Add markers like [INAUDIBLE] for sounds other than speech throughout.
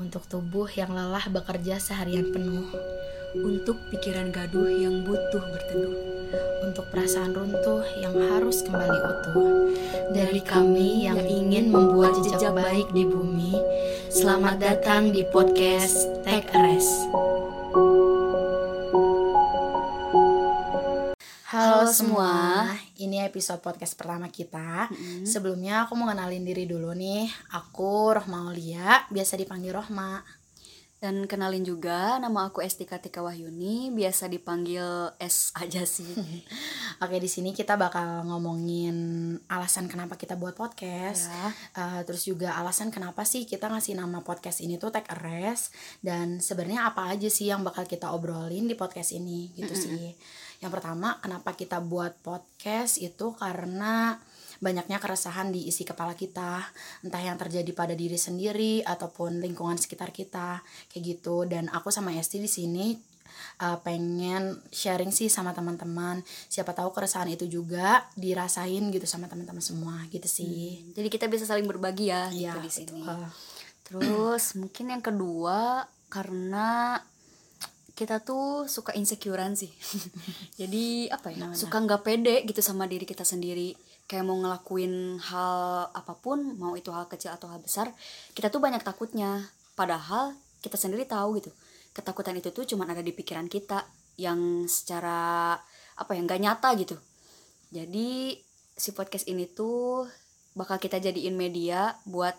untuk tubuh yang lelah bekerja seharian penuh, untuk pikiran gaduh yang butuh berteduh, untuk perasaan runtuh yang harus kembali utuh. Dari kami yang ingin membuat jejak baik di bumi, selamat datang di podcast Take Rest. Halo semua, episode podcast pertama kita. Mm-mm. Sebelumnya aku mau kenalin diri dulu nih. Aku Rohma Aulia, biasa dipanggil Rohma. Dan kenalin juga nama aku Esti Katika Wahyuni, biasa dipanggil S aja sih. [LAUGHS] Oke, di sini kita bakal ngomongin alasan kenapa kita buat podcast. Ya. Uh, terus juga alasan kenapa sih kita ngasih nama podcast ini tuh Take a Rest dan sebenarnya apa aja sih yang bakal kita obrolin di podcast ini gitu sih. Yang pertama, kenapa kita buat podcast itu karena banyaknya keresahan di isi kepala kita, entah yang terjadi pada diri sendiri ataupun lingkungan sekitar kita, kayak gitu. Dan aku sama Esti di sini uh, pengen sharing sih sama teman-teman. Siapa tahu keresahan itu juga dirasain gitu sama teman-teman semua, gitu sih. Jadi kita bisa saling berbagi ya, Iya, gitu di sini. betul. Terus mungkin yang kedua karena kita tuh suka insecurean sih. [LAUGHS] Jadi apa ya? Nah. Suka nggak pede gitu sama diri kita sendiri. Kayak mau ngelakuin hal apa pun, mau itu hal kecil atau hal besar, kita tuh banyak takutnya. Padahal kita sendiri tahu gitu. Ketakutan itu tuh cuma ada di pikiran kita yang secara apa ya nggak nyata gitu. Jadi si podcast ini tuh bakal kita jadiin media buat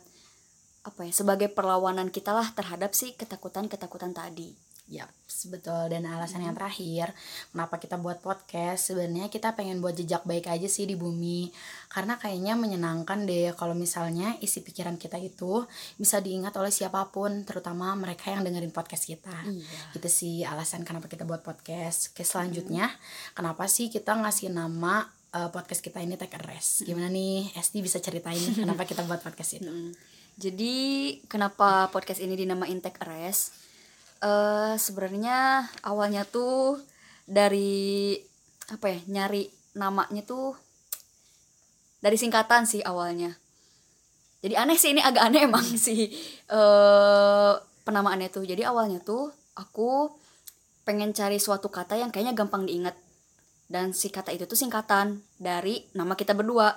apa ya sebagai perlawanan kita lah terhadap si ketakutan-ketakutan tadi. Ya, betul. Dan alasan yang terakhir, kenapa kita buat podcast? Sebenarnya kita pengen buat jejak baik aja sih di bumi. Karena kayaknya menyenangkan deh kalau misalnya isi pikiran kita itu bisa diingat oleh siapa pun, terutama mereka yang dengerin podcast kita. Iya. Itu sih alasan kenapa kita buat podcast. Oke, selanjutnya, kenapa sih kita ngasih nama eh, podcast kita ini Take a Rest? Gimana nih, Esti bisa ceritain kenapa kita buat podcast itu? [LAUGHS] Mm. Jadi kenapa podcast ini dinamain Take a Rest? Eh sebenarnya awalnya tuh dari apa ya nyari namanya tuh dari singkatan sih awalnya. Jadi aneh sih ini agak aneh emang sih eh penamaannya tuh. Jadi awalnya tuh aku pengen cari suatu kata yang kayaknya gampang diingat dan si kata itu tuh singkatan dari nama kita berdua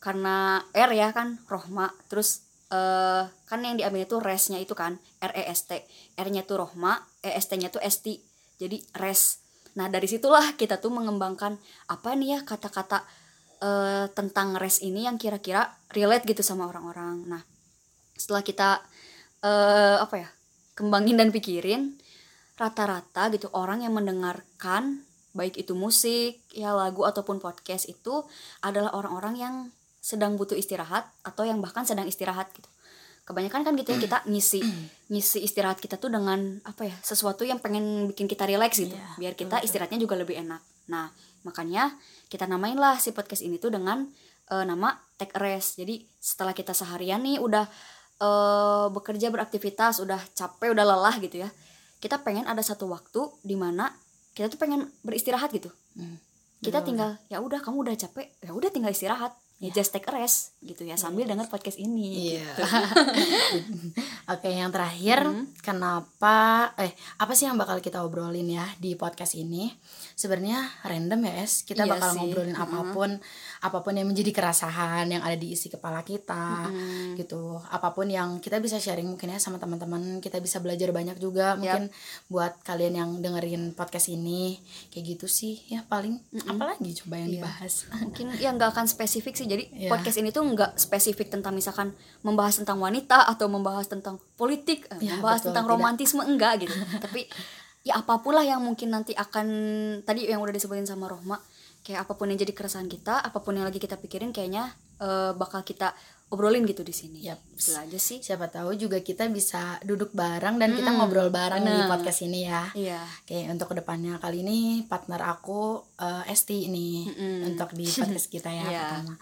karena R ya kan Rohma terus eh kan yang diambil itu resnya itu kan R E S T R-nya tuh Rohma E S T-nya tuh Esti jadi res. Nah dari situlah kita tuh mengembangkan apa nih ya kata-kata eh, tentang res ini yang kira-kira relate gitu sama orang-orang. Nah setelah kita eh apa ya kembangin dan pikirin rata-rata gitu orang yang mendengarkan baik itu musik ya lagu ataupun podcast itu adalah orang-orang yang sedang butuh istirahat atau yang bahkan sedang istirahat gitu. Kebanyakan kan gitu ya kita [CLEARS THROAT] ngisi ngisi istirahat kita tuh dengan apa ya sesuatu yang pengen bikin kita relax gitu. Iya, biar kita istirahatnya juga lebih enak. Nah makanya kita namain lah si podcast ini tuh dengan eh, nama take a rest. Jadi setelah kita seharian nih udah eh, bekerja beraktivitas udah capek udah lelah gitu ya kita pengen ada satu waktu di mana kita tuh pengen beristirahat gitu. Hmm, kita tinggal ya udah kamu udah capek ya udah tinggal istirahat ya just take a rest gitu ya sambil denger podcast ini Iya. gitu. [LAUGHS] Oke, yang terakhir, Hmm. kenapa eh apa sih yang bakal kita obrolin ya di podcast ini? Sebenarnya random ya, Es. Kita Iya bakal sih. ngobrolin Mm-mm. apa pun, apa pun yang menjadi keresahan yang ada di isi kepala kita, Mm. gitu. Apa pun yang kita bisa sharing mungkin ya sama teman-teman, kita bisa belajar banyak juga mungkin buat kalian yang dengerin podcast ini. Kayak gitu sih ya paling. Apalagi coba yang Iya. dibahas? mungkin ya nggak akan spesifik sih jadi Iya. podcast ini tuh nggak spesifik tentang misalkan membahas tentang wanita atau membahas tentang politik eh, Ya, membahas betul, tentang tidak. romantisme enggak gitu [LAUGHS] tapi ya apa pun lah yang mungkin nanti akan tadi yang udah disebutin sama Rohma kayak apa pun yang jadi keresahan kita apa pun yang lagi kita pikirin kayaknya eh, bakal kita obrolin gitu di sini Yap. itu aja sih Siapa tahu juga kita bisa duduk bareng dan kita ngobrol bareng di bener. podcast ini ya. iya Oke, untuk ke depannya kali ini partner aku eh, Esti ini Mm-mm. untuk di podcast kita ya [LAUGHS] Iya. pertama.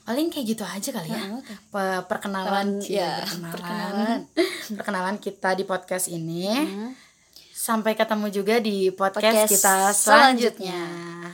Paling kayak gitu aja kali ya. Pe- perkenalan, ya, perkenalan, perkenalan. [LAUGHS] perkenalan kita di podcast ini. Hmm. Sampai ketemu juga di podcast, Podcast kita selanjutnya. selanjutnya.